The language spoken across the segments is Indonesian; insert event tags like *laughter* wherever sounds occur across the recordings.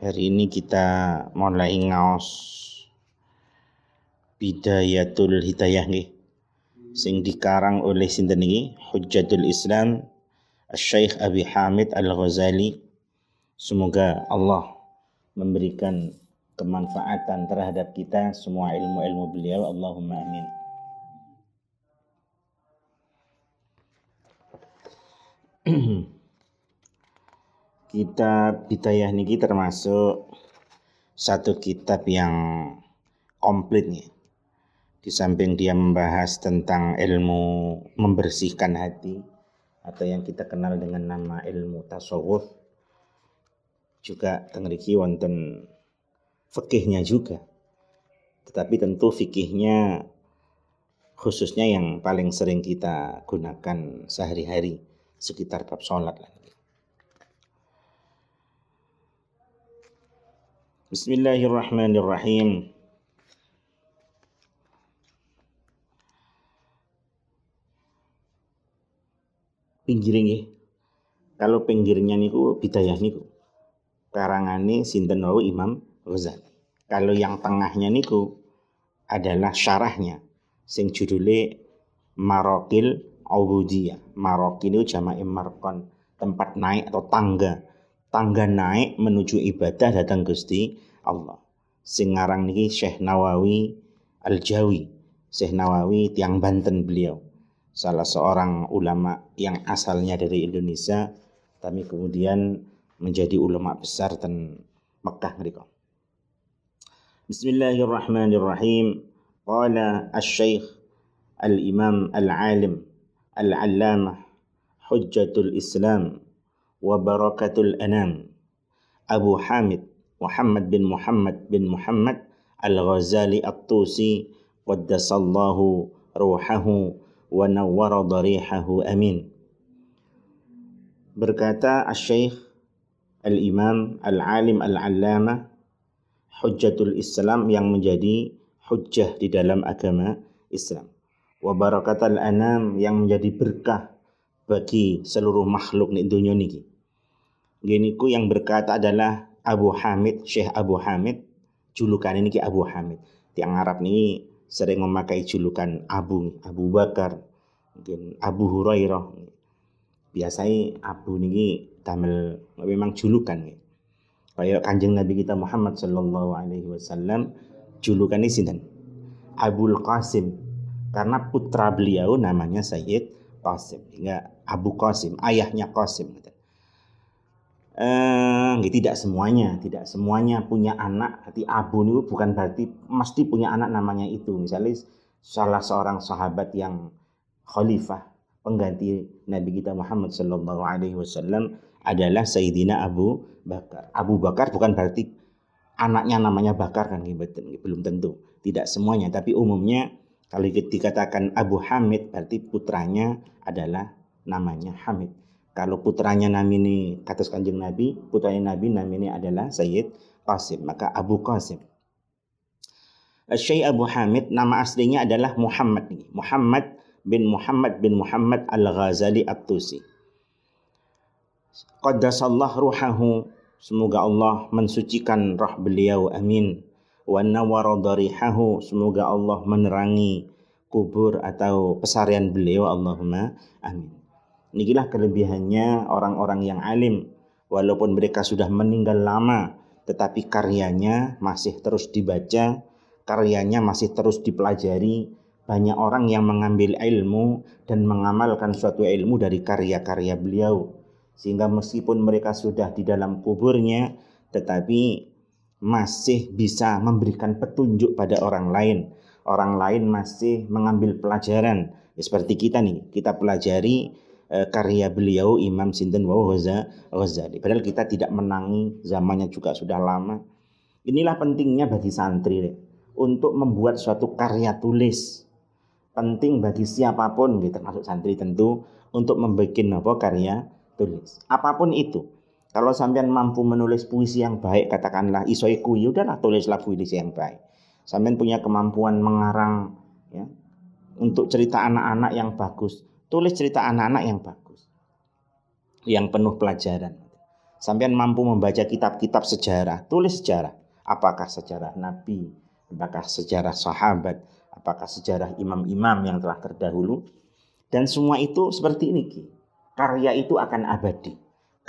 Hari ini kita mulai ngaos Bidayatul Hidayah nih. Sing dikarang oleh sinten iki Hujjatul Islam Syekh Abi Hamid Al-Ghazali. Semoga Allah memberikan kemanfaatan terhadap kita semua ilmu-ilmu beliau. Allahumma amin. *clears throat* kitab Bidayah niki termasuk satu kitab yang komplit nih. Di samping dia membahas tentang ilmu membersihkan hati atau yang kita kenal dengan nama ilmu tasawuf juga tengriki wonten fikihnya juga. Tetapi tentu fikihnya khususnya yang paling sering kita gunakan sehari-hari sekitar bab sholat lah. Bismillahirrahmanirrahim. Pinggirnya, kalau pinggirnya niku bidayah niku karangane sinten wau Imam Ghazali. Kalau yang tengahnya niku adalah syarahnya sing judule Marokil Ubudiyah. Marokil itu jama'i markon, tempat naik atau tangga tangga naik menuju ibadah datang Gusti Allah. Sing ngarang niki Syekh Nawawi Al-Jawi. Syekh Nawawi tiang Banten beliau. Salah seorang ulama yang asalnya dari Indonesia tapi kemudian menjadi ulama besar dan Mekah mereka. Bismillahirrahmanirrahim. Qala Asy-Syaikh Al-Imam Al-Alim Al-Allamah Hujjatul Islam wa barakatul anam Abu Hamid Muhammad bin Muhammad bin Muhammad Al-Ghazali At-Tusi qaddasallahu ruhahu wa nawwara darihahu amin berkata Asy-Syaikh Al-Imam Al-Alim Al-Allamah Hujjatul Islam yang menjadi hujjah di dalam agama Islam. wa barakatul anam yang menjadi berkah bagi seluruh makhluk di dunia ini Geniku yang berkata adalah Abu Hamid, Syekh Abu Hamid. Julukan ini ki Abu Hamid. Tiang Arab ini sering memakai julukan Abu, Abu Bakar, mungkin Abu Hurairah. Biasanya Abu ini tamel memang julukan. Kayak kanjeng Nabi kita Muhammad Sallallahu Alaihi Wasallam julukan ini sinten Qasim karena putra beliau namanya Sayyid Qasim hingga Abu Qasim ayahnya Qasim eh, tidak semuanya, tidak semuanya punya anak. Hati abu itu bukan berarti mesti punya anak namanya itu. Misalnya salah seorang sahabat yang khalifah pengganti Nabi kita Muhammad Sallallahu Alaihi Wasallam adalah Sayyidina Abu Bakar. Abu Bakar bukan berarti anaknya namanya Bakar kan belum tentu. Tidak semuanya, tapi umumnya kalau dikatakan Abu Hamid berarti putranya adalah namanya Hamid. Kalau putranya namini kata kanjeng Nabi, putranya Nabi namanya adalah Sayyid Qasim, maka Abu Qasim. Syekh Abu Hamid nama aslinya adalah Muhammad Muhammad bin Muhammad bin Muhammad Al-Ghazali At-Tusi. Qaddasallah ruhahu Semoga Allah mensucikan roh beliau amin Wa Semoga Allah menerangi kubur atau pesarian beliau Allahumma amin Inilah kelebihannya orang-orang yang alim. Walaupun mereka sudah meninggal lama, tetapi karyanya masih terus dibaca, karyanya masih terus dipelajari. Banyak orang yang mengambil ilmu dan mengamalkan suatu ilmu dari karya-karya beliau. Sehingga meskipun mereka sudah di dalam kuburnya, tetapi masih bisa memberikan petunjuk pada orang lain. Orang lain masih mengambil pelajaran. Ya, seperti kita nih, kita pelajari Eh, karya beliau Imam Sinten wa Ghazali. Padahal kita tidak menangi zamannya juga sudah lama. Inilah pentingnya bagi santri untuk membuat suatu karya tulis. Penting bagi siapa pun gitu, termasuk santri tentu untuk membuat apa karya tulis. Apa pun itu. Kalau sampean mampu menulis puisi yang baik, katakanlah isoiku, ya udahlah tulislah puisi yang baik. Sampean punya kemampuan mengarang ya, untuk cerita anak-anak yang bagus, tulis cerita anak-anak yang bagus. Yang penuh pelajaran. Sampean mampu membaca kitab-kitab sejarah, tulis sejarah. Apakah sejarah Nabi, apakah sejarah sahabat, apakah sejarah imam-imam yang telah terdahulu. Dan semua itu seperti ini. Karya itu akan abadi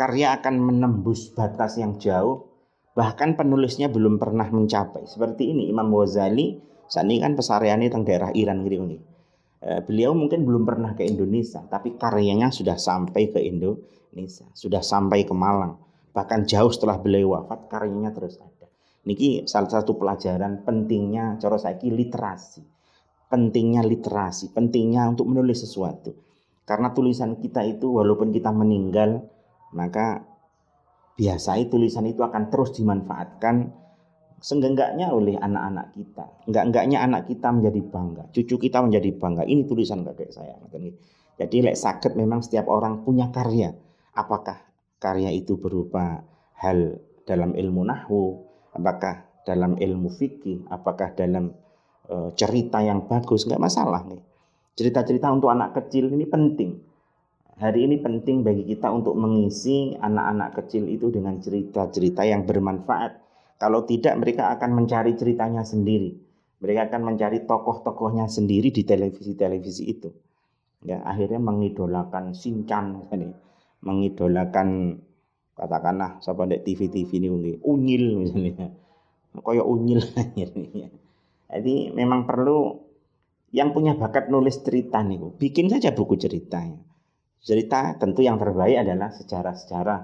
karya akan menembus batas yang jauh. Bahkan penulisnya belum pernah mencapai. Seperti ini Imam Ghazali. Saat ini kan pesariannya tentang daerah Iran gitu ini eh, beliau mungkin belum pernah ke Indonesia tapi karyanya sudah sampai ke Indonesia sudah sampai ke Malang. Bahkan jauh setelah beliau wafat karyanya terus ada. Niki salah satu pelajaran pentingnya cara saiki literasi. Pentingnya literasi pentingnya untuk menulis sesuatu. Karena tulisan kita itu walaupun kita meninggal maka biasanya tulisan itu akan terus dimanfaatkan seenggaknya oleh anak-anak kita. Enggak-enggaknya anak kita menjadi bangga, cucu kita menjadi bangga. Ini tulisan kakek saya. Jadi lek sakit memang setiap orang punya karya. Apakah karya itu berupa hal dalam ilmu nahwu, apakah dalam ilmu fikih, apakah dalam e, cerita yang bagus, enggak masalah nih. Cerita-cerita untuk anak kecil ini penting Hari ini penting bagi kita untuk mengisi anak-anak kecil itu dengan cerita-cerita yang bermanfaat. Kalau tidak mereka akan mencari ceritanya sendiri. Mereka akan mencari tokoh-tokohnya sendiri di televisi-televisi itu. Ya, akhirnya mengidolakan Sinchan misalnya, mengidolakan katakanlah siapa di TV-TV ini mungkin unyil misalnya. Kayak unyil *laughs* akhirnya. Jadi memang perlu yang punya bakat nulis cerita nih, bikin saja buku ceritanya cerita tentu yang terbaik adalah sejarah-sejarah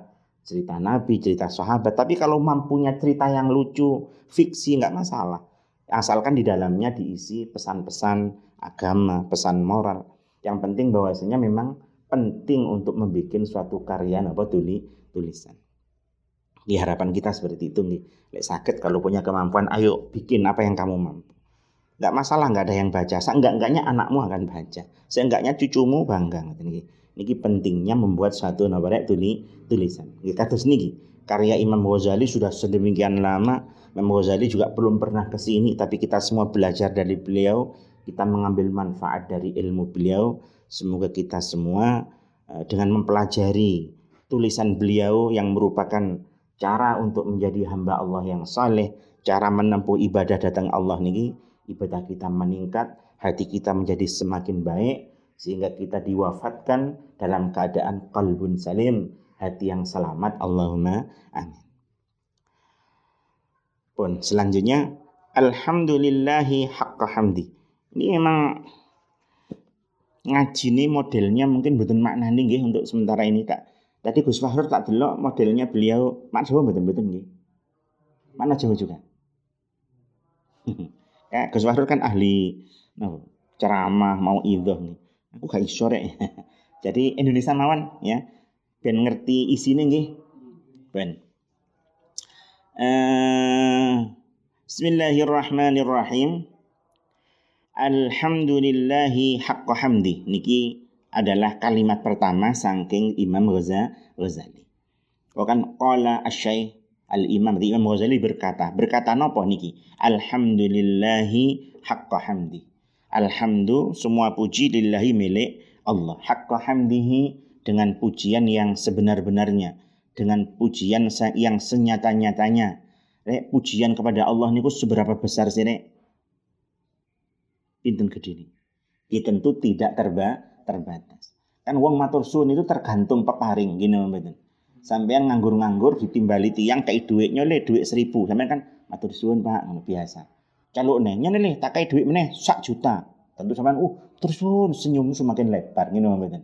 cerita Nabi, cerita sahabat. Tapi kalau mampunya cerita yang lucu, fiksi nggak masalah. Asalkan di dalamnya diisi pesan-pesan agama, pesan moral. Yang penting bahwasanya memang penting untuk membuat suatu karya apa tuli tulisan. Di harapan kita seperti itu nih. Lek sakit kalau punya kemampuan, ayo bikin apa yang kamu mampu. Nggak masalah, nggak ada yang baca. Seenggak-enggaknya anakmu akan baca. Seenggaknya cucumu bangga. Nih. Niki pentingnya membuat suatu nabarek tuli tulisan. Niki kados niki karya Imam Ghazali sudah sedemikian lama. Imam Ghazali juga belum pernah ke sini tapi kita semua belajar dari beliau, kita mengambil manfaat dari ilmu beliau. Semoga kita semua eh, dengan mempelajari tulisan beliau yang merupakan cara untuk menjadi hamba Allah yang saleh, cara menempuh ibadah datang Allah niki, ibadah kita meningkat, hati kita menjadi semakin baik, sehingga kita diwafatkan dalam keadaan kalbun salim, hati yang selamat. Allahumma amin. Pun selanjutnya alhamdulillahi haqqa hamdi. Ini memang ngaji ini modelnya mungkin betul makna nih untuk sementara ini tak. Tadi Gus Fahru tak delok modelnya beliau mak Jawa betul-betul nggih. Mana Jawa juga. *laughs* ya, Gus Fahru kan ahli no, ceramah mau idoh nih aku gak iso rek. *laughs* Jadi Indonesia mawon ya. Ben ngerti isine nggih. Ben. Uh, Bismillahirrahmanirrahim. Alhamdulillahi haqqa hamdi. Niki adalah kalimat pertama saking Imam Ghazali. Kan qala asy Al-Imam Imam Ghazali berkata, berkata napa niki? Alhamdulillahi haqqa hamdi. Alhamdulillah semua puji lillahi milik Allah. Haqqa hamdihi dengan pujian yang sebenar-benarnya. Dengan pujian yang senyata-nyatanya. Pujian kepada Allah niku seberapa besar sih rek? Pinten gede ini. Ya tentu tidak terba terbatas. Kan wong matur suwun itu tergantung peparing gini mboten. Sampean nganggur-nganggur ditimbali tiang kayak duitnya le duit seribu. Sampean kan matur suwun Pak, biasa caluk nih nyane nih tak kayak duit meneh sak juta tentu sampean uh terus pun senyum semakin lebar ngene mboten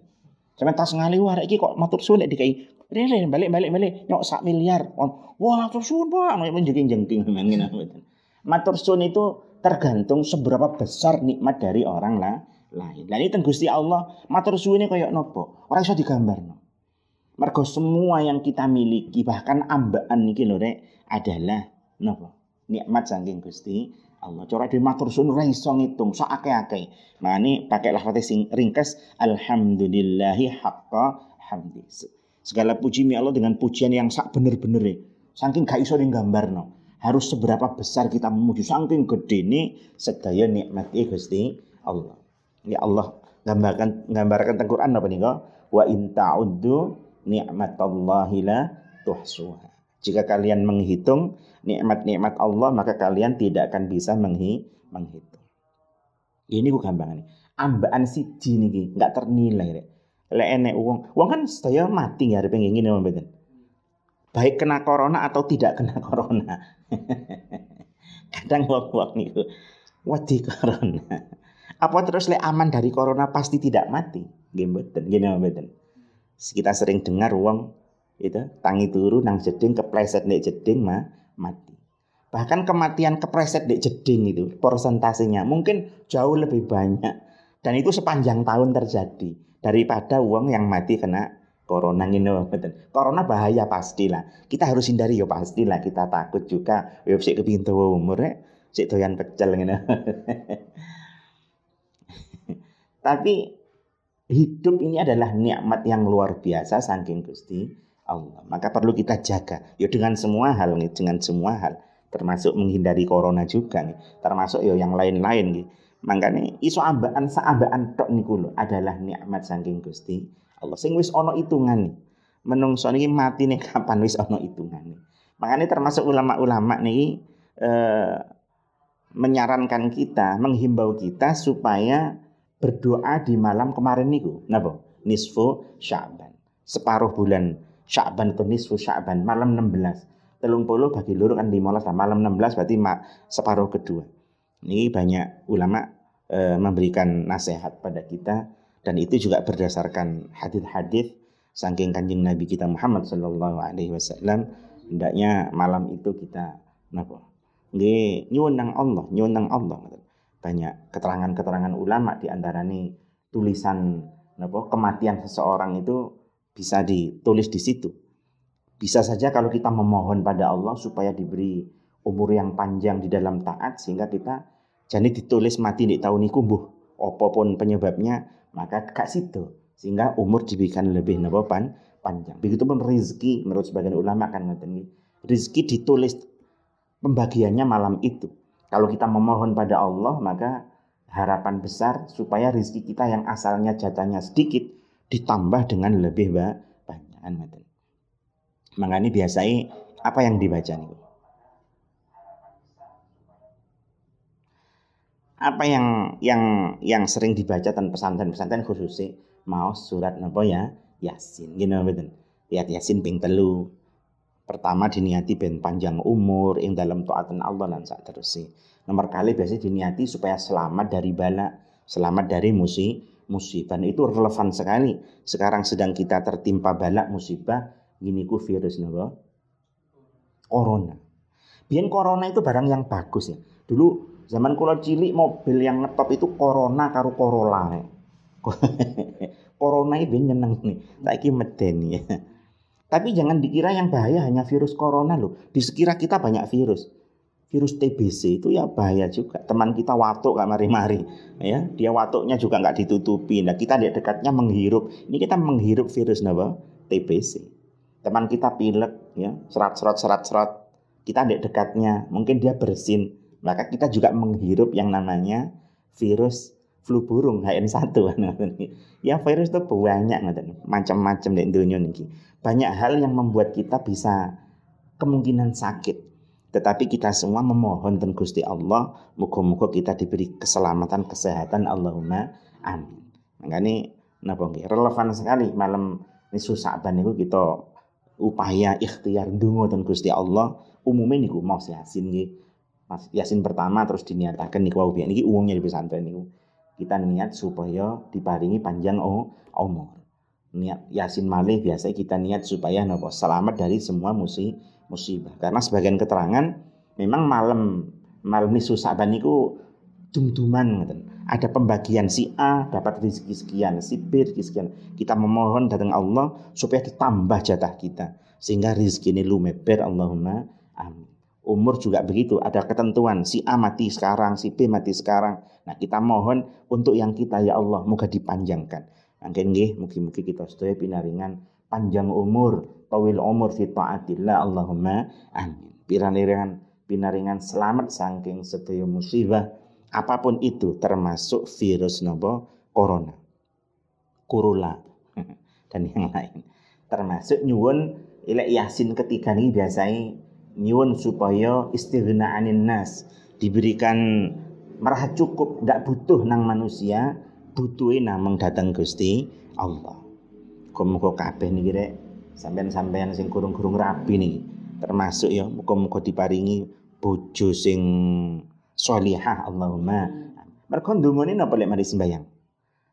sampean tas ngali wah iki kok matur suwun lek dikai rene balik balik balik nyok sak miliar wah matur suwun Pak nek jengking jengking *laughs* ngene mboten matur suwun itu tergantung seberapa besar nikmat dari orang lah lain. Lah ini Gusti Allah matur suwune kaya nopo? Ora iso digambarno. Mergo semua yang kita miliki bahkan ambaan niki lho rek adalah nopo? nikmat saking Gusti Allah. Cara di matur suwun ora iso ngitung sak akeh-akeh. Mane pakai lafaz sing ringkas alhamdulillahi haqqa hamdi. Segala puji mi Allah dengan pujian yang sak bener-bener Saking gak iso no. Harus seberapa besar kita memuji saking gede ini sedaya nikmat Gusti Allah. Ya Allah gambarkan gambarkan tentang Quran apa nih kok? Wa in ta'uddu ni'matallahi la tuhsuha. Jika kalian menghitung nikmat-nikmat Allah maka kalian tidak akan bisa menghi menghitung. Ini ku gampang nih. Ambaan siji niki nggak ternilai rek. Uang, uang kan saya mati ya pengen ngene mboten. Baik kena corona atau tidak kena corona. *laughs* Kadang wong-wong niku wedi corona. Apa terus lek aman dari corona pasti tidak mati? Mboten, nggih mboten. Kita sering dengar uang itu tangi turu nang jeding kepleset nek jeding mah mati. Bahkan kematian kepreset di jeding itu persentasenya mungkin jauh lebih banyak dan itu sepanjang tahun terjadi daripada uang yang mati kena corona ini betul. Corona bahaya pastilah. Kita harus hindari ya pastilah. Kita takut juga. Ya sik tua umur ya. Sik doyan pecel gitu. *laughs* Tapi hidup ini adalah nikmat yang luar biasa saking Gusti Allah. Maka perlu kita jaga. Ya dengan semua hal nih, dengan semua hal. Termasuk menghindari corona juga nih. Termasuk ya yang lain-lain nih. Makanya iso ambaan saambaan tok niku lho adalah nikmat saking Gusti Allah. Sing wis ana nih. Menungso niki mati nih *laughs* kapan wis ana nih. Makanya termasuk ulama-ulama nih eh, menyarankan kita, menghimbau kita supaya berdoa di malam kemarin niku. Napa? Nisfu Sya'ban. Separuh bulan Sya'ban itu nisfu Sya'ban malam 16 telung puluh bagi luru kan 15 nah, malam 16 berarti mak separuh kedua. Ini banyak ulama e, memberikan nasihat pada kita dan itu juga berdasarkan hadis-hadis saking kanjeng Nabi kita Muhammad Shallallahu Alaihi Wasallam. Hendaknya malam itu kita napa? Nggih Allah nyuwun Allah. Banyak keterangan-keterangan ulama di antara ini tulisan napa kematian seseorang itu bisa ditulis di situ. Bisa saja kalau kita memohon pada Allah supaya diberi umur yang panjang di dalam taat sehingga kita jadi ditulis mati di tahun ini kumbuh apa pun penyebabnya maka kak situ sehingga umur diberikan lebih napa panjang. Begitupun rezeki menurut sebagian ulama kan ngoten Rezeki ditulis pembagiannya malam itu. Kalau kita memohon pada Allah maka harapan besar supaya rezeki kita yang asalnya jatahnya sedikit ditambah dengan lebih banyak ngoten. Makanya biasanya apa yang dibaca nih? Apa yang yang yang sering dibaca dan pesantren-pesantren khususnya mau surat napa ya? Yasin. Gini betul. Ya Yasin ping telu. Pertama diniati ben panjang umur ing dalam taatan Allah dan saat terus Nomor kali biasanya diniati supaya selamat dari bala, selamat dari musibah musibah nah, itu relevan sekali. Sekarang sedang kita tertimpa balak musibah, gini ku virus napa? Corona. Biar corona itu barang yang bagus ya. Dulu zaman kula cilik mobil yang ngetop itu corona karo Corolla. *laughs* corona itu nyeneng nih. Saiki medeni ya. *laughs* Tapi jangan dikira yang bahaya hanya virus corona loh. Di sekitar kita banyak virus virus TBC itu ya bahaya juga. Teman kita watuk gak mari-mari, ya dia watuknya juga nggak ditutupi. Nah kita di dekatnya menghirup. Ini kita menghirup virus apa? TBC. Teman kita pilek, ya serat-serat serat-serat. Kita di dekatnya, mungkin dia bersin. Maka kita juga menghirup yang namanya virus flu burung HN1 *laughs* ya virus itu banyak macam-macam di dunia ini banyak hal yang membuat kita bisa kemungkinan sakit tetapi kita semua memohon dan Gusti Allah, muka-muka kita diberi keselamatan, kesehatan. Allahumma amin. Makanya napa nggih relevan sekali malam nisu Sa'ban niku kita upaya ikhtiar dungo dan Gusti Allah umumnya niku mau yasin nggih. Mas yasin pertama terus diniatakan niku wau niki umumnya di pesantren niku. Kita niat supaya diparingi panjang oh, umur. Niat yasin malih biasa kita niat supaya napa selamat dari semua musibah musibah. Karena sebagian keterangan memang malam malam nisu Sa'ban niku dum-duman Ada pembagian si A dapat rezeki sekian, si B rezeki sekian. Kita memohon datang Allah supaya ditambah jatah kita sehingga rezeki ini lumeber Allahumma amin. Umur juga begitu, ada ketentuan. Si A mati sekarang, si B mati sekarang. Nah, kita mohon untuk yang kita ya Allah, moga dipanjangkan. Mungkin nggih, mugi-mugi kita sedaya pinaringan panjang umur, tawil umur fi taatillah Allahumma amin. Pinaringan pinaringan selamat saking sedaya musibah apa pun itu termasuk virus nopo corona. Kurula *laughs* dan yang lain. Termasuk nyuwun ilek yasin ketiga ini biasanya nyuwun supaya istighna anin nas diberikan merah cukup tidak butuh nang manusia butuhin namang datang Gusti Allah muga kabeh niki rek sampean-sampean sing kurung-kurung rapi nih termasuk ya muga-muga diparingi bojo sing sholihah Allahumma mergo ndungone napa lek mari sembayang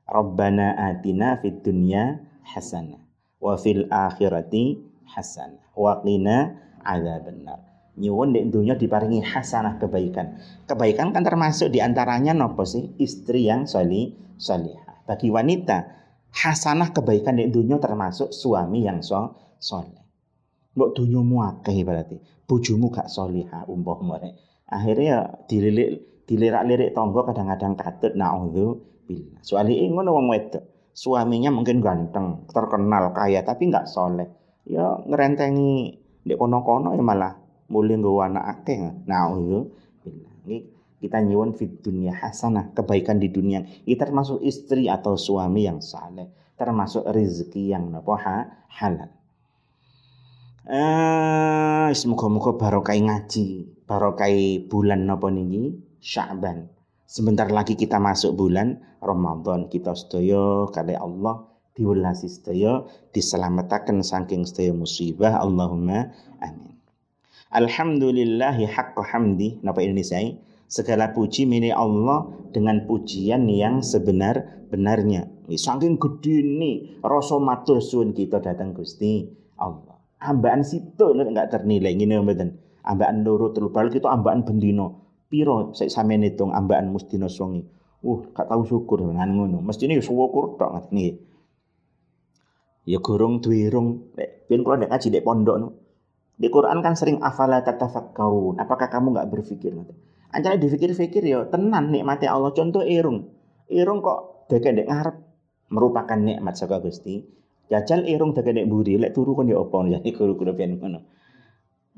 Rabbana atina fid dunya hasanah wa fil akhirati hasanah wa qina adzabannar nyuwun di dunia diparingi hasanah kebaikan. Kebaikan kan termasuk di antaranya nopo sih istri yang soli solihah. Bagi wanita hasanah kebaikan di dunia termasuk suami yang so soleh. Mbok dunyamu akeh berarti. Bojomu gak soliha umpama Akhirnya dililik dilirak-lirik tonggo kadang-kadang katut naudzu billah. Soalnya ngono wong wedok. Suaminya mungkin ganteng, terkenal, kaya tapi nggak soleh. Ya ngerentengi di kono-kono ya malah mulai nggawa anak akeh naudzubillah ini kita nyuwun fit dunia hasanah kebaikan di dunia. Kita termasuk istri atau suami yang saleh termasuk rezeki yang napa halal. Eh semoga-moga barokah ngaji barokah bulan napa niki Sya'ban sebentar lagi kita masuk bulan Ramadan. Kita sedaya kali Allah diwelasi sedaya diselamatkan saking sedaya musibah. Allahumma amin. Alhamdulillahi haqqa hamdi. Napa Indonesia? Segala puji milik Allah dengan pujian yang sebenar-benarnya. Saking gede nih rasa matur kita datang Gusti Allah. Ambaan situ enggak ternilai ngene mboten. Ambaan loro telu bal kita ambaan bendino. Piro saya sampeyan hitung ambaan mustino songi. Uh, gak tahu syukur dengan ngono. Mestine ya syukur tok nggih. Ya gorong duwe. Nek kula ngaji nek pondok no. Di Quran kan sering afala tatafakkarun. Apakah kamu nggak berpikir? Anjane dipikir-pikir ya tenan nikmati Allah. Contoh irung. Irung kok deke ndek ngarep merupakan nikmat saka Gusti. Jajal irung deke ndek buri lek turu kon ya apa jadi guru-guru ben ngono.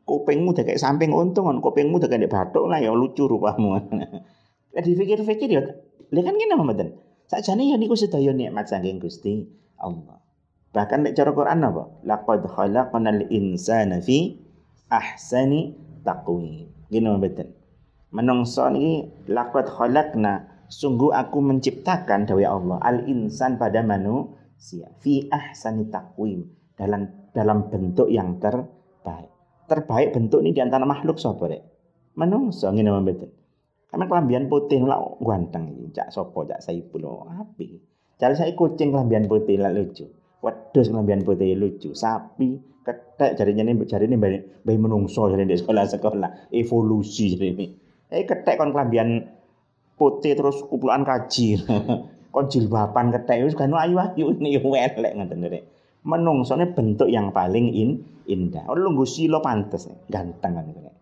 Kupingmu deke samping untung kon kupingmu deke ndek bathuk lah ya lucu rupamu. *laughs* Lek dipikir-pikir ya lek kan ngene mboten. Sakjane ya niku sedaya nikmat saking Gusti Allah. Bahkan nek cara Quran apa? Laqad khalaqnal insana fi ahsani taqwim. Gini mboten. Menungso niki laqad khalaqna sungguh aku menciptakan dawai Allah al insan pada manusia fi ahsani taqwim dalam dalam bentuk yang terbaik. Terbaik bentuk ini di antara makhluk sapa rek? Menungso ngene mboten. Karena kelambian putih lah ganteng iki, cak sapa cak Saipul api. Cara saya kucing kelambian putih lah lucu wedhus kelambian putih lucu, sapi, ketek jarinya ini jari ini bayi menungso jari di sekolah-sekolah, evolusi jari ini. Eh ketek kon kelambian putih terus kumpulan kaji. *laughs* kon jilbaban ketek wis kan ayu-ayu ini welek ngoten rek. Menungsone bentuk yang paling in, indah. Oh lungguh sila pantes, ganteng kan rek.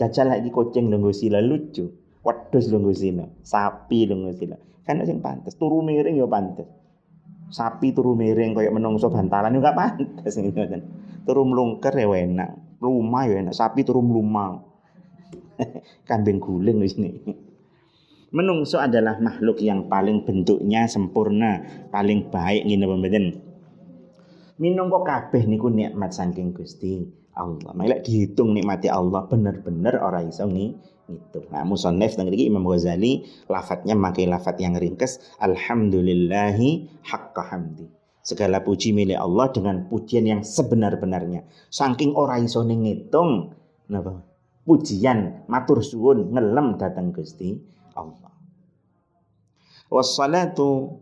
Jajal lagi kucing lungguh sila lucu. Wedhus lungguh sila, sapi lungguh sila. Kan sing pantes, turu miring ya pantes sapi turu miring kayak menungso bantalan juga pantas ngoten. Turu mlungker ya enak, rumah ya enak, sapi turu mlumang. *laughs* Kambing guling wis Menungso adalah makhluk yang paling bentuknya sempurna, paling baik ngene pemben. Minangka kabeh niku nikmat saking Gusti Allah. Mek dihitung nikmati Allah bener-bener ora iso itu. Nah, musannif teng Imam Ghazali lafadznya memakai lafadz yang ringkas alhamdulillahi haqqa hamdi. Segala puji milik Allah dengan pujian yang sebenar-benarnya. Saking ora iso ngitung napa? Pujian matur suwun ngelem datang Gusti Allah. Wassalatu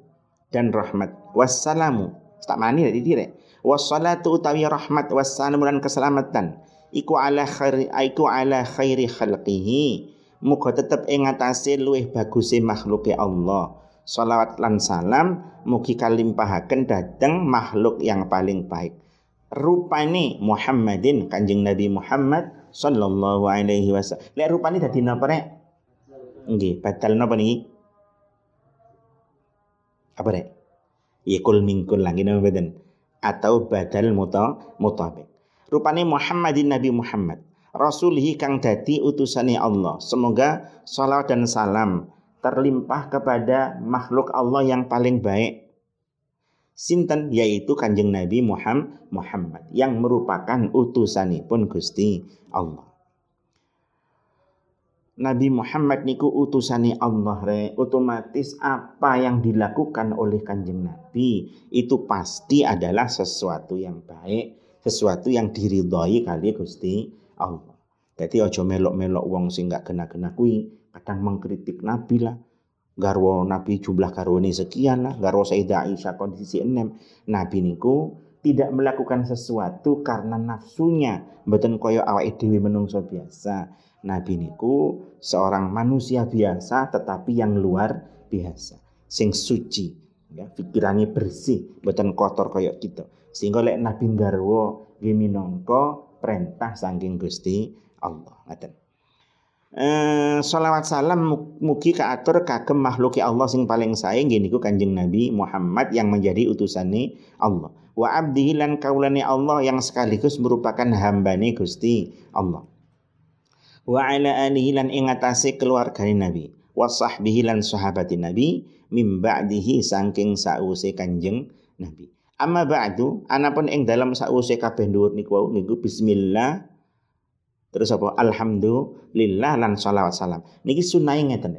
dan rahmat wassalamu. Tak mani nek direk. Wassalatu utawi rahmat wassalamu dan keselamatan iku ala khairi iku ala khairi khalqihi muga tetep ing atase luwih baguse makhluke Allah salawat lan salam mugi kalimpahaken dhateng makhluk yang paling baik rupane Muhammadin Kanjeng Nabi Muhammad sallallahu alaihi wasallam. Lek rupane dadi napa rek? Nggih, badal napa niki? Apa rek? Ya kul mingkul lagi nama badan atau badal muta mutabik. Rupane Muhammadin Nabi Muhammad. Rasulihi kang dadi utusane Allah. Semoga salawat dan salam terlimpah kepada makhluk Allah yang paling baik sinten yaitu Kanjeng Nabi Muhammad yang merupakan utusanipun Gusti Allah. Nabi Muhammad niku utusani Allah re. Otomatis apa yang dilakukan oleh kanjeng Nabi itu pasti adalah sesuatu yang baik sesuatu yang diridhoi kali Gusti Allah. Jadi ojo melok-melok wong sing gak kena-kena kui kadang mengkritik Nabi lah garwo Nabi jumlah ini sekian lah. Garwo Sayyidah Aisyah kondisi enam. Nabi niku tidak melakukan sesuatu karena nafsunya. Mboten koyo awake dhewe menungso biasa. Nabi niku seorang manusia biasa tetapi yang luar biasa. Sing suci ya pikirannya bersih mboten kotor koyo kita. Sehingga lek Nabi garwo nggih minangka perintah saking Gusti Allah. Ngaten eh, salawat salam mugi kaatur kagem makhluk Allah sing paling sayang gini ku kanjeng Nabi Muhammad yang menjadi utusannya Allah. Wa abdihi lan kaulane Allah yang sekaligus merupakan hambane Gusti Allah. Wa ala alihi lan ing atase keluargane Nabi. Wa sahbihi lan sahabatin Nabi mim ba'dihi saking sause kanjeng Nabi. Amma ba'du anapun ing dalam sause kabeh dhuwur niku niku bismillah Terus apa? Alhamdulillah lan salawat salam. Niki sunnah ngeten.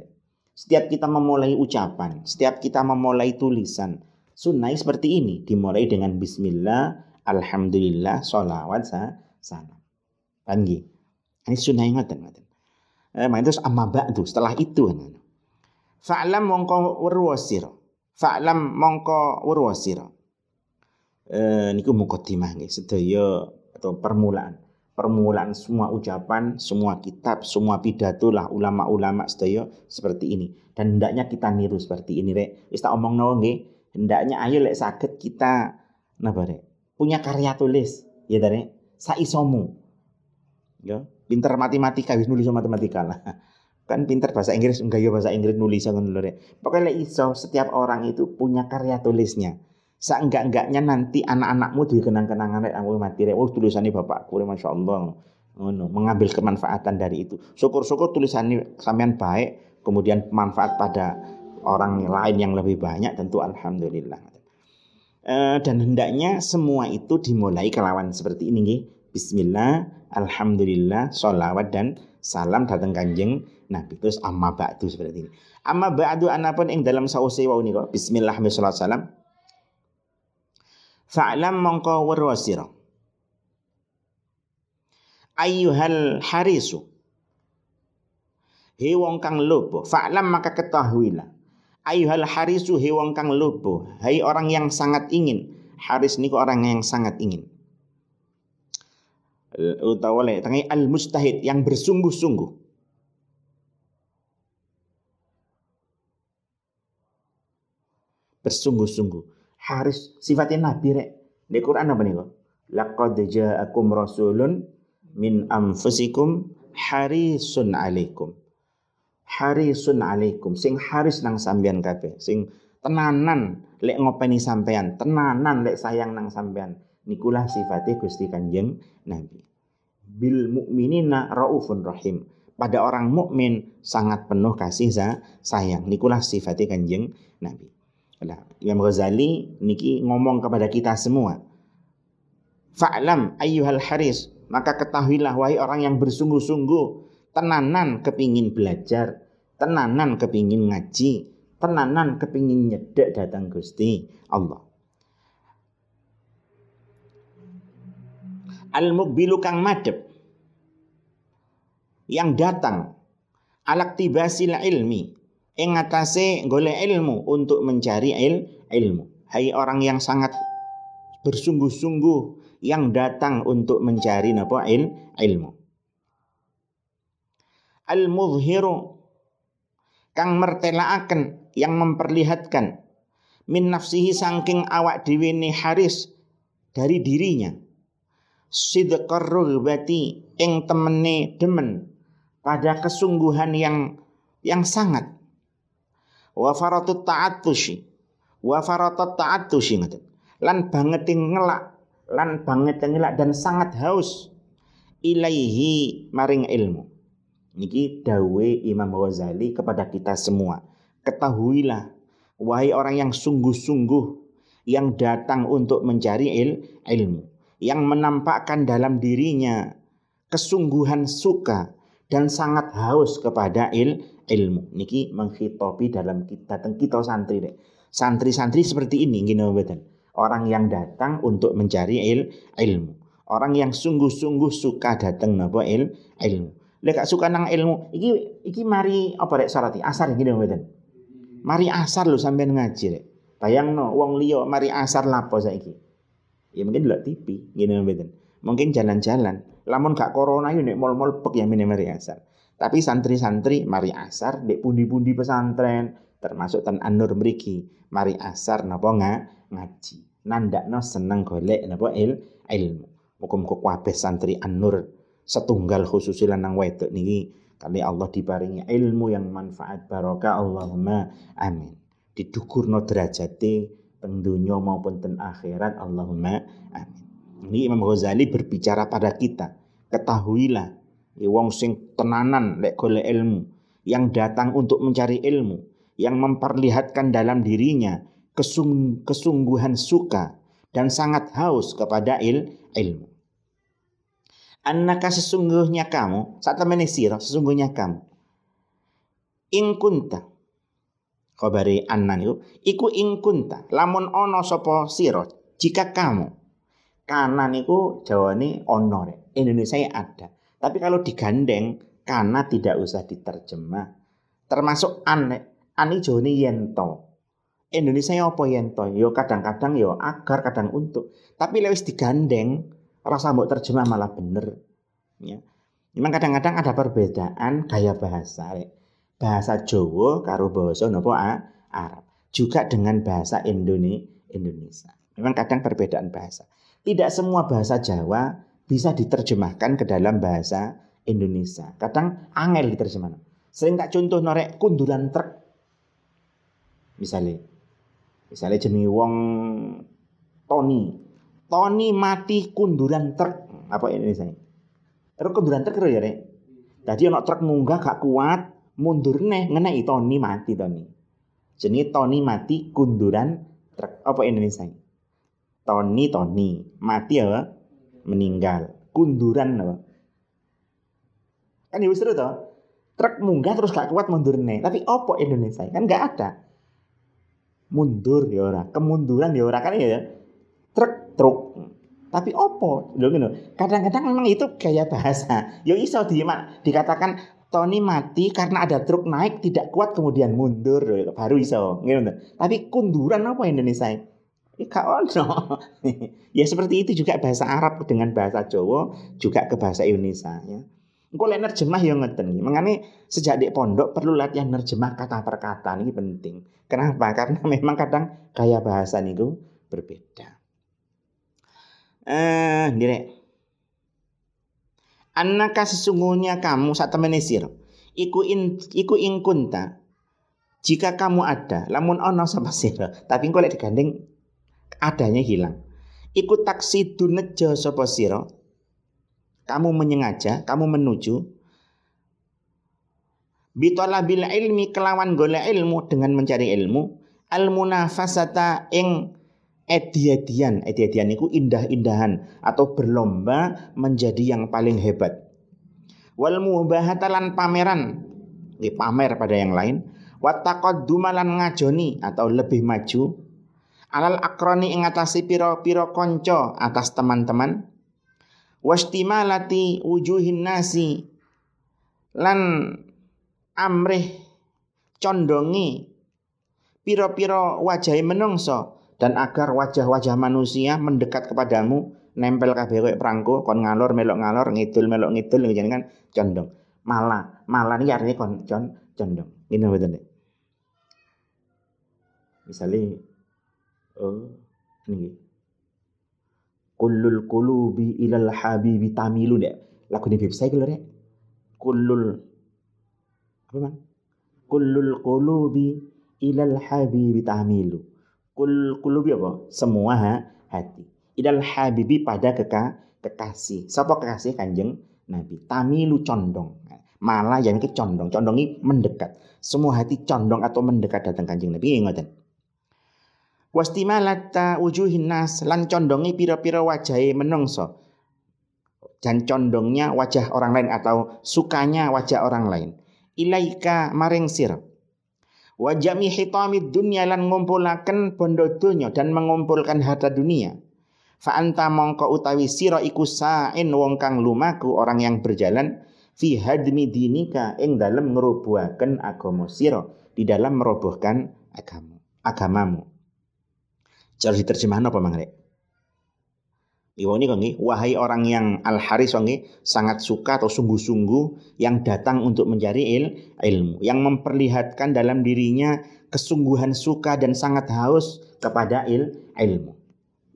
Setiap kita memulai ucapan, setiap kita memulai tulisan, sunnah seperti ini dimulai dengan bismillah, alhamdulillah, salawat salam. Panggi. Ini sunnah ngeten ngeten. Eh, terus amma ba'du setelah itu Fa'lam mongko werwasir. Fa'lam mongko werwasir. Eh niku mukaddimah nggih sedaya atau permulaan permulaan semua ucapan, semua kitab, semua pidato lah ulama-ulama sedaya seperti ini. Dan hendaknya kita niru seperti ini rek. Wis tak omong nawa nggih, hendaknya ayo lek sakit kita napa rek? Punya karya tulis, ya rek. Saisomu. Ya, pinter matematika wis nulis matematika lah. *laughs* Kan pinter bahasa Inggris enggak ya bahasa Inggris nulis ngono lho rek. Pokoknya iso setiap orang itu punya karya tulisnya seenggak-enggaknya nanti anak-anakmu dikenang-kenangan rek aku mati rek. Oh tulisannya bapakku rek Masya Allah. Ngono mengambil kemanfaatan dari itu. Syukur-syukur tulisannya sampean baik kemudian manfaat pada orang lain yang lebih banyak tentu alhamdulillah. E, dan hendaknya semua itu dimulai kelawan seperti ini nggih. Bismillah alhamdulillah sholawat dan salam datang kanjeng Nabi. Terus amma ba'du seperti ini. Amma ba'du anapun ing dalam sause wau niku bismillah salam Fa'lam mongko weruh sira. Ayyuhal harisu. He wong kang lobo, fa'lam maka ketahuilah. Ayyuhal harisu he wong kang lobo, hai orang yang sangat ingin. Haris niku orang yang sangat ingin. Utawa le tangi al mustahid yang bersungguh-sungguh. Bersungguh-sungguh Haris sifatnya nabi rek. Di Quran apa nih kok? Laqad ja'akum rasulun min anfusikum harisun alaikum. Harisun alaikum sing haris nang sampean kabeh, sing tenanan lek ngopeni sampean, tenanan lek sayang nang sampean. Nikulah sifatnya Gusti Kanjeng Nabi. Bil mukminina raufun rahim. Pada orang mukmin sangat penuh kasih sayang. Nikulah sifatnya Kanjeng Nabi. Nah, Imam Ghazali niki ngomong kepada kita semua. Fa'lam ayyuhal haris, maka ketahuilah wahai orang yang bersungguh-sungguh, tenanan kepingin belajar, tenanan kepingin ngaji, tenanan kepingin nyedek datang Gusti Allah. Al-mukbilu kang madep yang datang. Alak tibasil ilmi ing atase golek ilmu untuk mencari il, ilmu. Hai orang yang sangat bersungguh-sungguh yang datang untuk mencari napa il, ilmu. Al muzhiru kang mertelaaken yang memperlihatkan min nafsihi sangking awak dhewe haris dari dirinya sidqar rughbati ing temene demen pada kesungguhan yang yang sangat wa faratut ta'attushi wa faratut ta'attushi ngoten lan banget ngelak lan banget ngelak dan sangat haus ilaihi maring ilmu. Niki dawe Imam Ghazali kepada kita semua. Ketahuilah wahai orang yang sungguh-sungguh yang datang untuk mencari il, ilmu, yang menampakkan dalam dirinya kesungguhan suka dan sangat haus kepada il, ilmu. Niki menghitopi dalam kita teng kita santri deh. Santri-santri seperti ini gini betul. Orang yang datang untuk mencari il, ilmu. Orang yang sungguh-sungguh suka datang napa il, ilmu. Lek suka nang ilmu, iki iki mari apa rek salati asar gini betul. Mari asar lu sampean ngaji rek. Bayangno wong liya mari asar lapo saiki. Ya mungkin delok TV, ngene mboten. Mungkin jalan-jalan. Lamun gak corona yo nek mall-mall pek ya mene mari asar. Tapi santri-santri mari asar di pundi-pundi pesantren termasuk ten Anur mriki mari asar napa nga, ngaji. Nandakno seneng golek napa il, ilmu. Muga-muga kabeh santri Anur setunggal khusus lanang wedok niki kali Allah diparingi ilmu yang manfaat barokah Allahumma amin didukurno derajate teng dunya maupun teng akhirat Allahumma amin. Ini Imam Ghazali berbicara pada kita. Ketahuilah, wong sing tenanan lek golek ilmu, yang datang untuk mencari ilmu, yang memperlihatkan dalam dirinya kesung kesungguhan suka dan sangat haus kepada il ilmu. Annaka sesungguhnya kamu, saat temene sira, sesungguhnya kamu. In kunta khabari annan itu iku ing kunta lamun ono sapa sira jika kamu kanan iku jawane ono Indonesia ada tapi kalau digandeng karena tidak usah diterjemah termasuk an an jawane yento Indonesia apa yento yo kadang-kadang yo agar kadang untuk tapi lewis digandeng rasa mbok terjemah malah bener ya Memang kadang-kadang ada perbedaan gaya bahasa. Bahasa Jawa karo bahasa nopo Arab. Juga dengan bahasa Indonesia. Memang kadang perbedaan bahasa. Tidak semua bahasa Jawa bisa diterjemahkan ke dalam bahasa Indonesia. Kadang angel diterjemahkan. Sering tak contoh norek kunduran truk. Misalnya, misalnya jenis wong Tony. Tony mati kunduran truk. Apa Indonesia? Terus kunduran truk ya, Rek. Tadi ono truk munggah gak kuat, mundur neh ngenai Tony mati Tony. Jadi Tony mati kunduran truk apa Indonesia? Tony Tony mati apa? Meninggal. Kunduran apa? Kan ya seru toh. Truk munggah terus gak kuat mundur neh. Tapi apa Indonesia? Kan gak ada. Mundur ya ora, kemunduran ya ora kan ya. Truk truk. Tapi opo? Lho Kadang-kadang memang itu gaya bahasa. Yo ya iso di, dikatakan Tony mati karena ada truk naik tidak kuat kemudian mundur baru iso gitu. Tapi kunduran apa Indonesia? Ika ono. *laughs* ya seperti itu juga bahasa Arab dengan bahasa Jawa juga ke bahasa Indonesia ya. Engko lek nerjemah yang ngeten Mengani sejak di pondok perlu latihan nerjemah kata per kata ini penting. Kenapa? *laughs* Karena memang kadang gaya bahasa niku berbeda. Eh, direk annaka sesungguhnya kamu saat temene sira iku in iku ing kunta jika kamu ada lamun ono sama sira tapi engko lek digandeng adanya hilang. Iku taksi dunejo sapa sira? Kamu menyengaja kamu menuju. Bitolabil ilmi kelawan golek ilmu dengan mencari ilmu. Al munafasata ing ediadian. Ediadian itu indah-indahan atau berlomba menjadi yang paling hebat. Wal mubahatalan pameran. Ini pamer pada yang lain. Wataqaddumalan ngajoni atau lebih maju alal akroni ingatasi piro-piro konco atas teman-teman. Wastimalati wujuhin nasi lan amrih condongi piro-piro wajah menungso dan agar wajah-wajah manusia mendekat kepadamu nempel kabeh koyo prangko kon ngalor melok ngalor ngidul melok ngidul jadi kan condong. Malah malah ini artinya kon con, condong. Ini betul deh misalnya oh ini kullul qulubi ilal habibi tamilu dek. Lagu ini saya kalau dek. Kullul. Apa bang kullul qulubi ilal habibi tamilu. Kul qulubi apa? Semua ha, hati. Ilal habibi pada keka, kekasih. Siapa kekasih? Kanjeng nabi. Tamilu condong. Malah yang ke condong. Condong ini mendekat. Semua hati condong atau mendekat datang kanjeng nabi. Ingatan wastimalata wujuhin nas lan condongi pira-pira wajahe menungso dan condongnya wajah orang lain atau sukanya wajah orang lain. Ilaika maring sir. Wajami hitamid dunya lan ngumpulaken bondo donya dan mengumpulkan harta dunia. Fa anta mongko utawi sira iku sain wong kang lumaku orang yang berjalan fi hadmi dinika ing dalam ngerobohaken agama sira di dalam merobohkan agama agamamu Cara diterjemahkan apa Mang Rek? Iwa ini kongi, wahai orang yang al haris kongi sangat suka atau sungguh-sungguh yang datang untuk mencari il, ilmu, yang memperlihatkan dalam dirinya kesungguhan suka dan sangat haus kepada il, ilmu.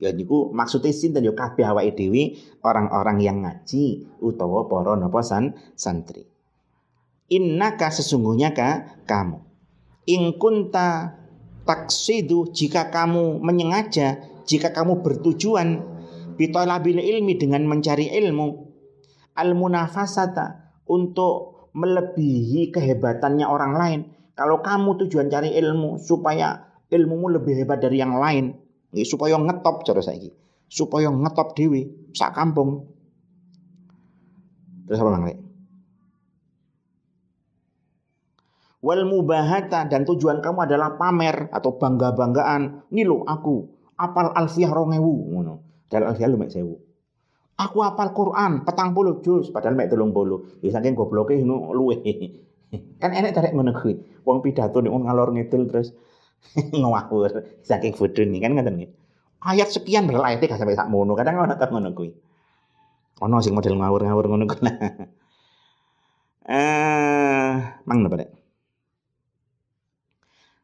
Ya niku maksudnya sinten yo kabeh awake dhewe orang-orang yang ngaji utawa para napa san, santri. Innaka sesungguhnya ka kamu. In kunta taksidu jika kamu menyengaja, jika kamu bertujuan bitolabil ilmi dengan mencari ilmu al munafasata untuk melebihi kehebatannya orang lain. Kalau kamu tujuan cari ilmu supaya ilmumu lebih hebat dari yang lain, supaya ngetop cara saiki, supaya ngetop dewi sak kampung. Terus apa Bang wal mubahata dan tujuan kamu adalah pamer atau bangga-banggaan. Ini lo aku apal alfiah rongewu ngono. Dan alfiah lu mek sewu. Aku apal Quran petang puluh juz padahal mek telung puluh. Ya saking gobloke ngono luwe. *laughs* kan enek tarik ngono kuwi. Wong pidato nek ngalor ngidul terus *laughs* ngawur saking bodoh nih kan ngoten nggih. Ayat sekian berlah ayatnya gak sampai sak mono. Kadang ono tak ngono kuwi. Sing model ngawur-ngawur ngono kuwi. *laughs* Eh, mang napa dek?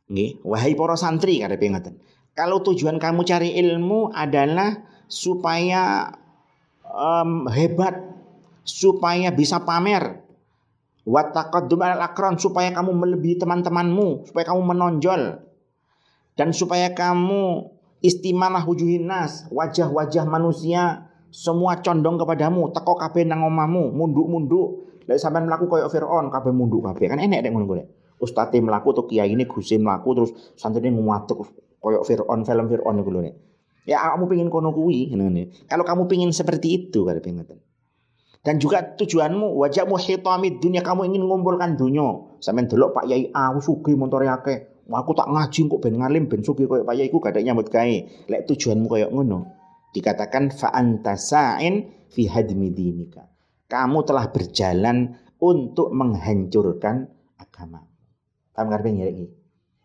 Nggih, wahai para santri karepe ngoten. Kalau tujuan kamu cari ilmu adalah supaya um, hebat, supaya bisa pamer, wataqaddum al akron supaya kamu melebihi teman-temanmu, supaya kamu menonjol dan supaya kamu istimamah wujuhin nas, wajah-wajah manusia semua condong kepadamu, teko kabeh nang omahmu, munduk-munduk. Lek sampean mlaku koyo Firaun kabeh munduk kabeh. Kan enek nek ngono kuwi ustadz melaku atau kiai ini gusim melaku terus santri ini nguatuk koyok Fir'aun film Fir'aun itu nih. Ya kamu pingin kono kuwi Kalau kamu pingin seperti itu kada pengen. Dan juga tujuanmu wajahmu hitamid dunia kamu ingin mengumpulkan dunia. Sampeyan delok Pak Yai aku sugi montore akeh. Aku tak ngaji kok ben ngalim ben sugi koyo Pak Yai ku gak nyambut gawe. Lek tujuanmu koyo ngono. Dikatakan fa anta sa'in fi hadmi dinika. Kamu telah berjalan untuk menghancurkan agama. Paham karepe ngerek iki.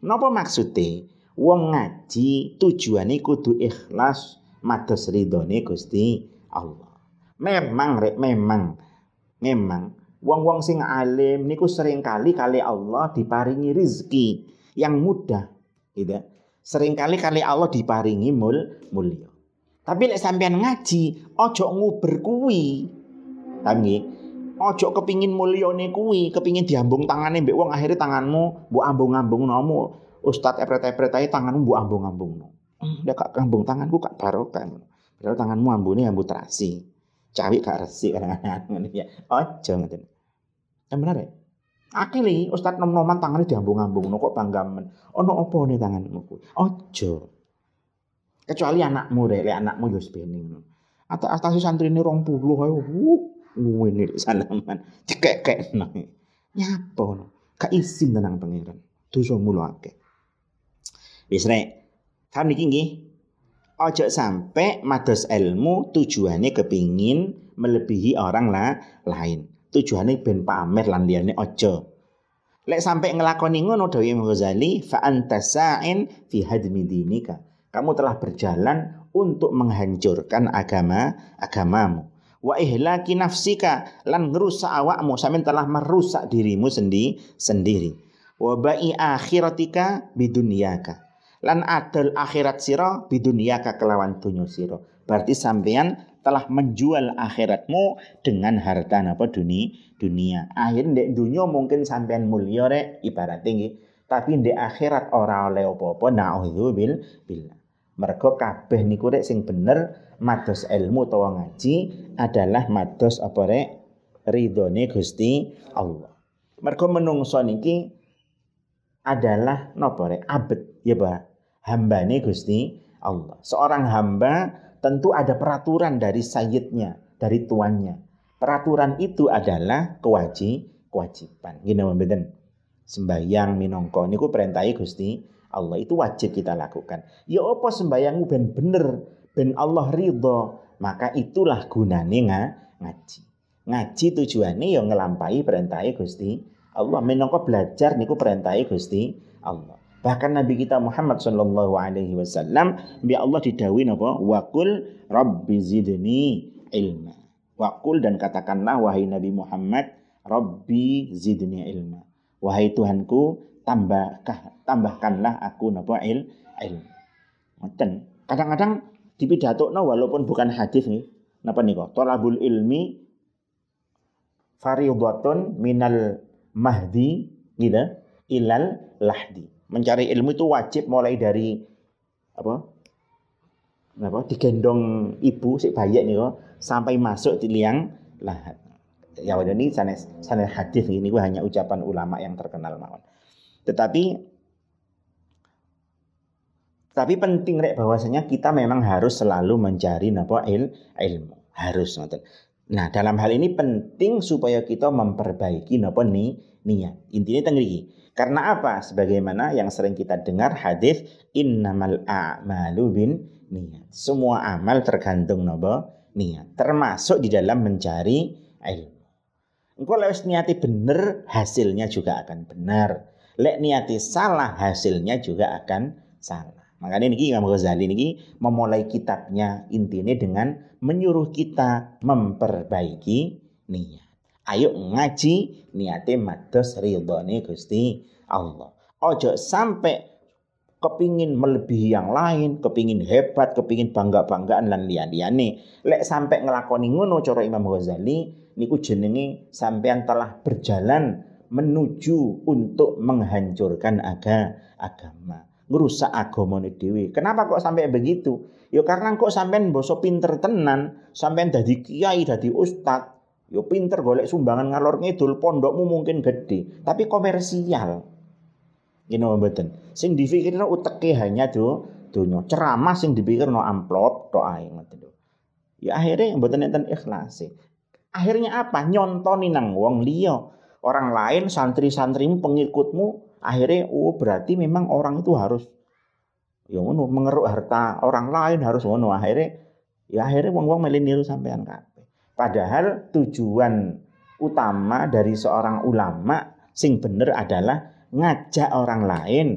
Napa maksude? Wong ngaji tujuane kudu ikhlas mados ridhone Gusti Allah. Memang rek memang memang wong-wong sing alim niku sering kali kali Allah diparingi rizki yang mudah gitu. Sering kali kali Allah diparingi mul mulia. Tapi lek sampean ngaji ojo nguber kuwi. Paham Ojo kepingin mulyane kuwi, kepingin diambung tangane mbek wong akhirnya tanganmu mbok ambung-ambung nomu. Ustad epret-epret ae tanganmu mbok ambung-ambung Ndak kak ambung tanganku kak barokah. Padahal tanganmu ambune ambu terasi. Cawi gak resi kadang-kadang *laughs* ya. Ojo ngoten. Yang benar ya? Akeh li ustad nom-noman tangane diambung-ambung no kok bangga men. Ono apa nih tanganmu kuwi? Ojo. Kecuali anakmu rek, lek anakmu yo bening. Atau atas santri ini rong puluh ayo. Ngene salaman nang. Nyapa no? Ka izin tenang pangeran. Dosa mulo akeh. Wis rek. Kan niki nggih. Ojo sampai mados ilmu tujuannya kepingin melebihi orang lah lain. Tujuannya ben pamer lan liyane ojo. Lek sampai ngelakoni ngono dawuh Imam Ghazali fa anta sa'in fi hadmi dinika. Kamu telah berjalan untuk menghancurkan agama agamamu wa ihlaki nafsika lan ngerusak awakmu. Sampean telah merusak dirimu sendi sendiri. Wa ba'i akhiratika bidunyaka lan adal akhirat sira bidunyaka kelawan dunya sira. Berarti sampean telah menjual akhiratmu dengan harta apa dunia dunia. Akhirnya di dunia mungkin sampean mulia rek ibarat tinggi, tapi di akhirat ora oleh apa-apa bil billah. Mergo kabeh niku rek sing bener mados ilmu utawa ngaji adalah mados apa rek ridhone Gusti Allah. Mergo menungso niki adalah napa rek abet ya Pak. Hambane Gusti Allah. Seorang hamba tentu ada peraturan dari sayyidnya, dari tuannya. Peraturan itu adalah kewajib kewajiban. Gini mboten. Sembayang minongko niku perintahi Gusti Allah itu wajib kita lakukan. Ya apa sembayangmu ben bener, ben Allah ridho, maka itulah gunane ngaji. Ngaji tujuannya yang ngelampai perintahi Gusti Allah. Minongko belajar niku perintahi Gusti Allah. Bahkan Nabi kita Muhammad Shallallahu Alaihi Wasallam, bi Allah didawi napa? Wakul Rabbi zidni ilma. Wakul dan katakanlah wahai Nabi Muhammad, Rabbi zidni ilma. Wahai Tuhanku, tambahkah tambahkanlah aku napa il ilmu. Kadang-kadang di pidato no, walaupun bukan hadis nih, napa nih kok? Tolabul ilmi fariyadatun minal mahdi gitu ilal lahdi mencari ilmu itu wajib mulai dari apa? Apa? Digendong ibu si bayi nih kok sampai masuk di liang lahat. Ya ini sanes sanes hadis ini gua hanya ucapan ulama yang terkenal mawon. Tetapi tapi penting rek bahwasanya kita memang harus selalu mencari napa il, ilmu. Harus ngoten. Nah, dalam hal ini penting supaya kita memperbaiki napa ni niat. Intinya tengriki karena apa? Sebagaimana yang sering kita dengar hadis innamal a'malu bin niat. Semua amal tergantung nopo niat, termasuk di dalam mencari ilmu. Engkau lewat niati benar, hasilnya juga akan benar. Lek niati salah, hasilnya juga akan salah. Makanya ini Imam Ghazali ini memulai kitabnya intinya dengan menyuruh kita memperbaiki niat. Ayo ngaji niate mados ridhone Gusti Allah. Ojo sampai kepingin melebihi yang lain, kepingin hebat, kepingin bangga-banggaan lan liyan-liyane. Lek sampai ngelakoni ngono cara Imam Ghazali niku jenenge sampean telah berjalan menuju untuk menghancurkan aga, agama, ngerusak agama dewi. Kenapa kok sampai begitu? Ya karena kok sampean boso pinter tenan, sampean dadi kiai, dadi ustad, Yo pinter golek sumbangan ngalor ngidul pondokmu mungkin gede, tapi komersial. Gini mboten. Sing dipikirno uteke hanya do donya. Ceramah sing dipikirno amplop tok ae ngoten Ya akhirnya mboten enten ikhlas. Akhirnya apa? Nyontoni nang wong liya. Orang lain santri-santrimu pengikutmu akhirnya oh berarti memang orang itu harus ya ngono mengeruk harta orang lain harus ngono akhirnya ya akhirnya wong-wong melu niru sampean kan. Padahal tujuan utama dari seorang ulama sing bener adalah ngajak orang lain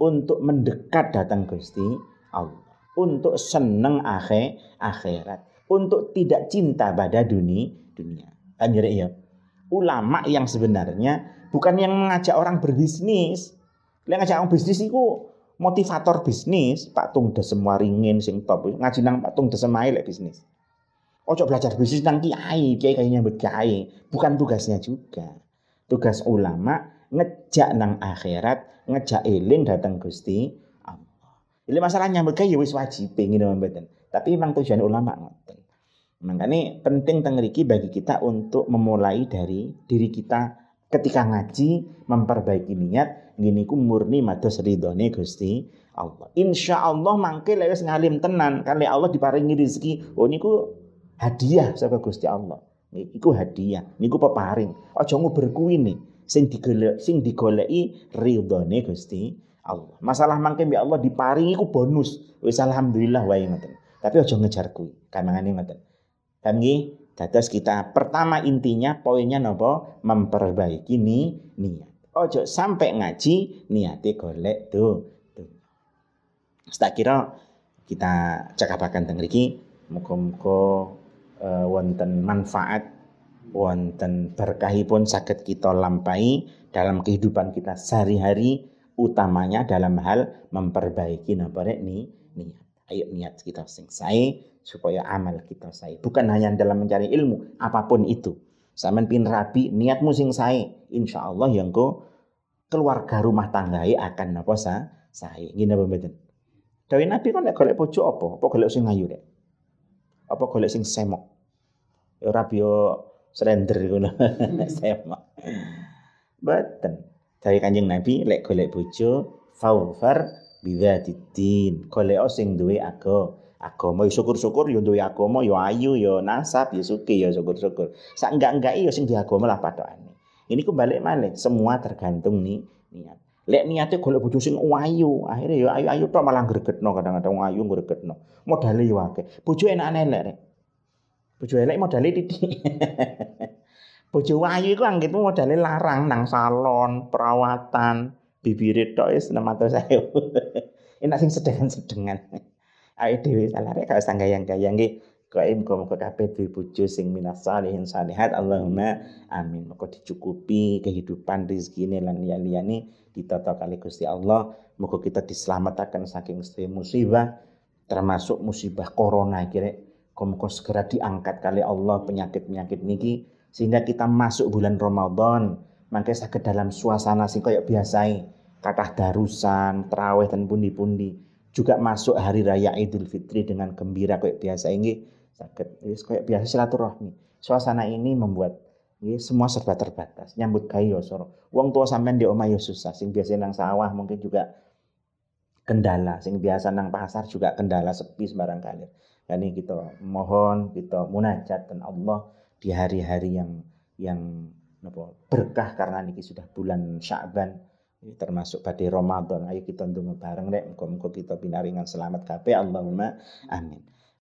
untuk mendekat datang Gusti Allah, untuk seneng akhir akhirat, untuk tidak cinta pada dunia dunia. Kan ya? Ulama yang sebenarnya bukan yang mengajak orang berbisnis. Yang ngajak orang bisnis itu motivator bisnis, Pak Tung Desem Waringin sing top ngaji nang Pak Tung Desem lek bisnis. Ojo belajar bisnis nang kiai, kiai kayaknya nyambut kiai. Bukan tugasnya juga. Tugas ulama ngejak nang akhirat, ngejak eling datang Gusti Allah. Jadi masalah nyambut kiai ya wis wajib ngene mboten. Tapi memang tujuan ulama ngoten. Makanya penting tengriki bagi kita untuk memulai dari diri kita ketika ngaji memperbaiki niat gini ku murni mados ridhone Gusti Allah. Insya Allah mangke lek ngalim tenan kan Allah diparingi rezeki. Oh niku hadiah saka Gusti Allah. Iku hadiah, niku peparing. Aja nguber kuwi nih sing digolek sing digoleki ridhone Gusti Allah. Masalah mangke mbek Allah diparingi iku bonus. Wis alhamdulillah wae ngoten. Tapi aja ngejar kuwi. Kamangane. Kan nggih, dados kita pertama intinya poinnya napa? Memperbaiki ni niat. Ojo sampai ngaji niate golek tuh. Tak kira kita cakapaken teng mriki muga-muga uh, wonten manfaat wonten berkahipun sakit kita lampai dalam kehidupan kita sehari-hari utamanya dalam hal memperbaiki napa ni niat ayo niat kita sing supaya amal kita sae. Bukan hanya dalam mencari ilmu, apa pun itu. Sampeyan pin rapi, niatmu sing sae, insyaallah yang kau keluarga rumah tanggai akan apa sa sae. Ngene apa mboten? Dawe Nabi kan lek golek bojo apa? Apa golek sing ayu rek? Apa golek sing semok? Ya ora yo slender ngono. *laughs* semok. Boten. Dawe Kanjeng Nabi lek golek bojo faufar bidzatiddin. Golek sing duwe aga agama ya syukur-syukur ya duwe agama ya ayu ya nasab ya suki ya syukur-syukur. Sak enggak-enggak ya sing di agama lah padokane. Ini kembali malih semua tergantung nih niat. Lek niatnya golek bojo sing ayu, akhirnya ya ayu-ayu tok malah gregetno kadang-kadang ayu gregetno. Modale ya akeh. Bojo enak elek rek. Bojo elek modale titik. *laughs* Bojo ayu iku anggitmu modale larang nang salon, perawatan, bibire tok wis 600.000. *laughs* Enak sing sedengan-sedengan. Ayo dhewe salare gak usah gayang-gayang nggih. Kok muga-muga kabeh duwe bojo sing minas salihin salihat Allahumma amin. Muga dicukupi kehidupan rezekine lan liyane ditata kali Gusti Allah. Muga kita diselamatkan saking setiap musibah termasuk musibah corona kira muga segera diangkat kali Allah penyakit-penyakit niki sehingga kita masuk bulan Ramadan mangke sakit dalam suasana sing kayak biasa kata darusan, terawih dan pundi-pundi juga masuk hari raya Idul Fitri dengan gembira kayak biasa. Ini sakit. Kayak biasa silaturahmi. Suasana ini membuat ini semua serba terbatas. Nyambut gawe soro. Wong tua sampean di omah ya susah. Sing biasa nang sawah mungkin juga kendala. Sing biasa nang pasar juga kendala sepi sembarang kali ini kita mohon kita munajat dan Allah di hari-hari yang yang berkah. Karena ini sudah bulan Sya'ban termasuk pada Ramadan. Ayo kita ndonga bareng rek. Muga-muga kita binaringan selamat kabeh. Allahumma amin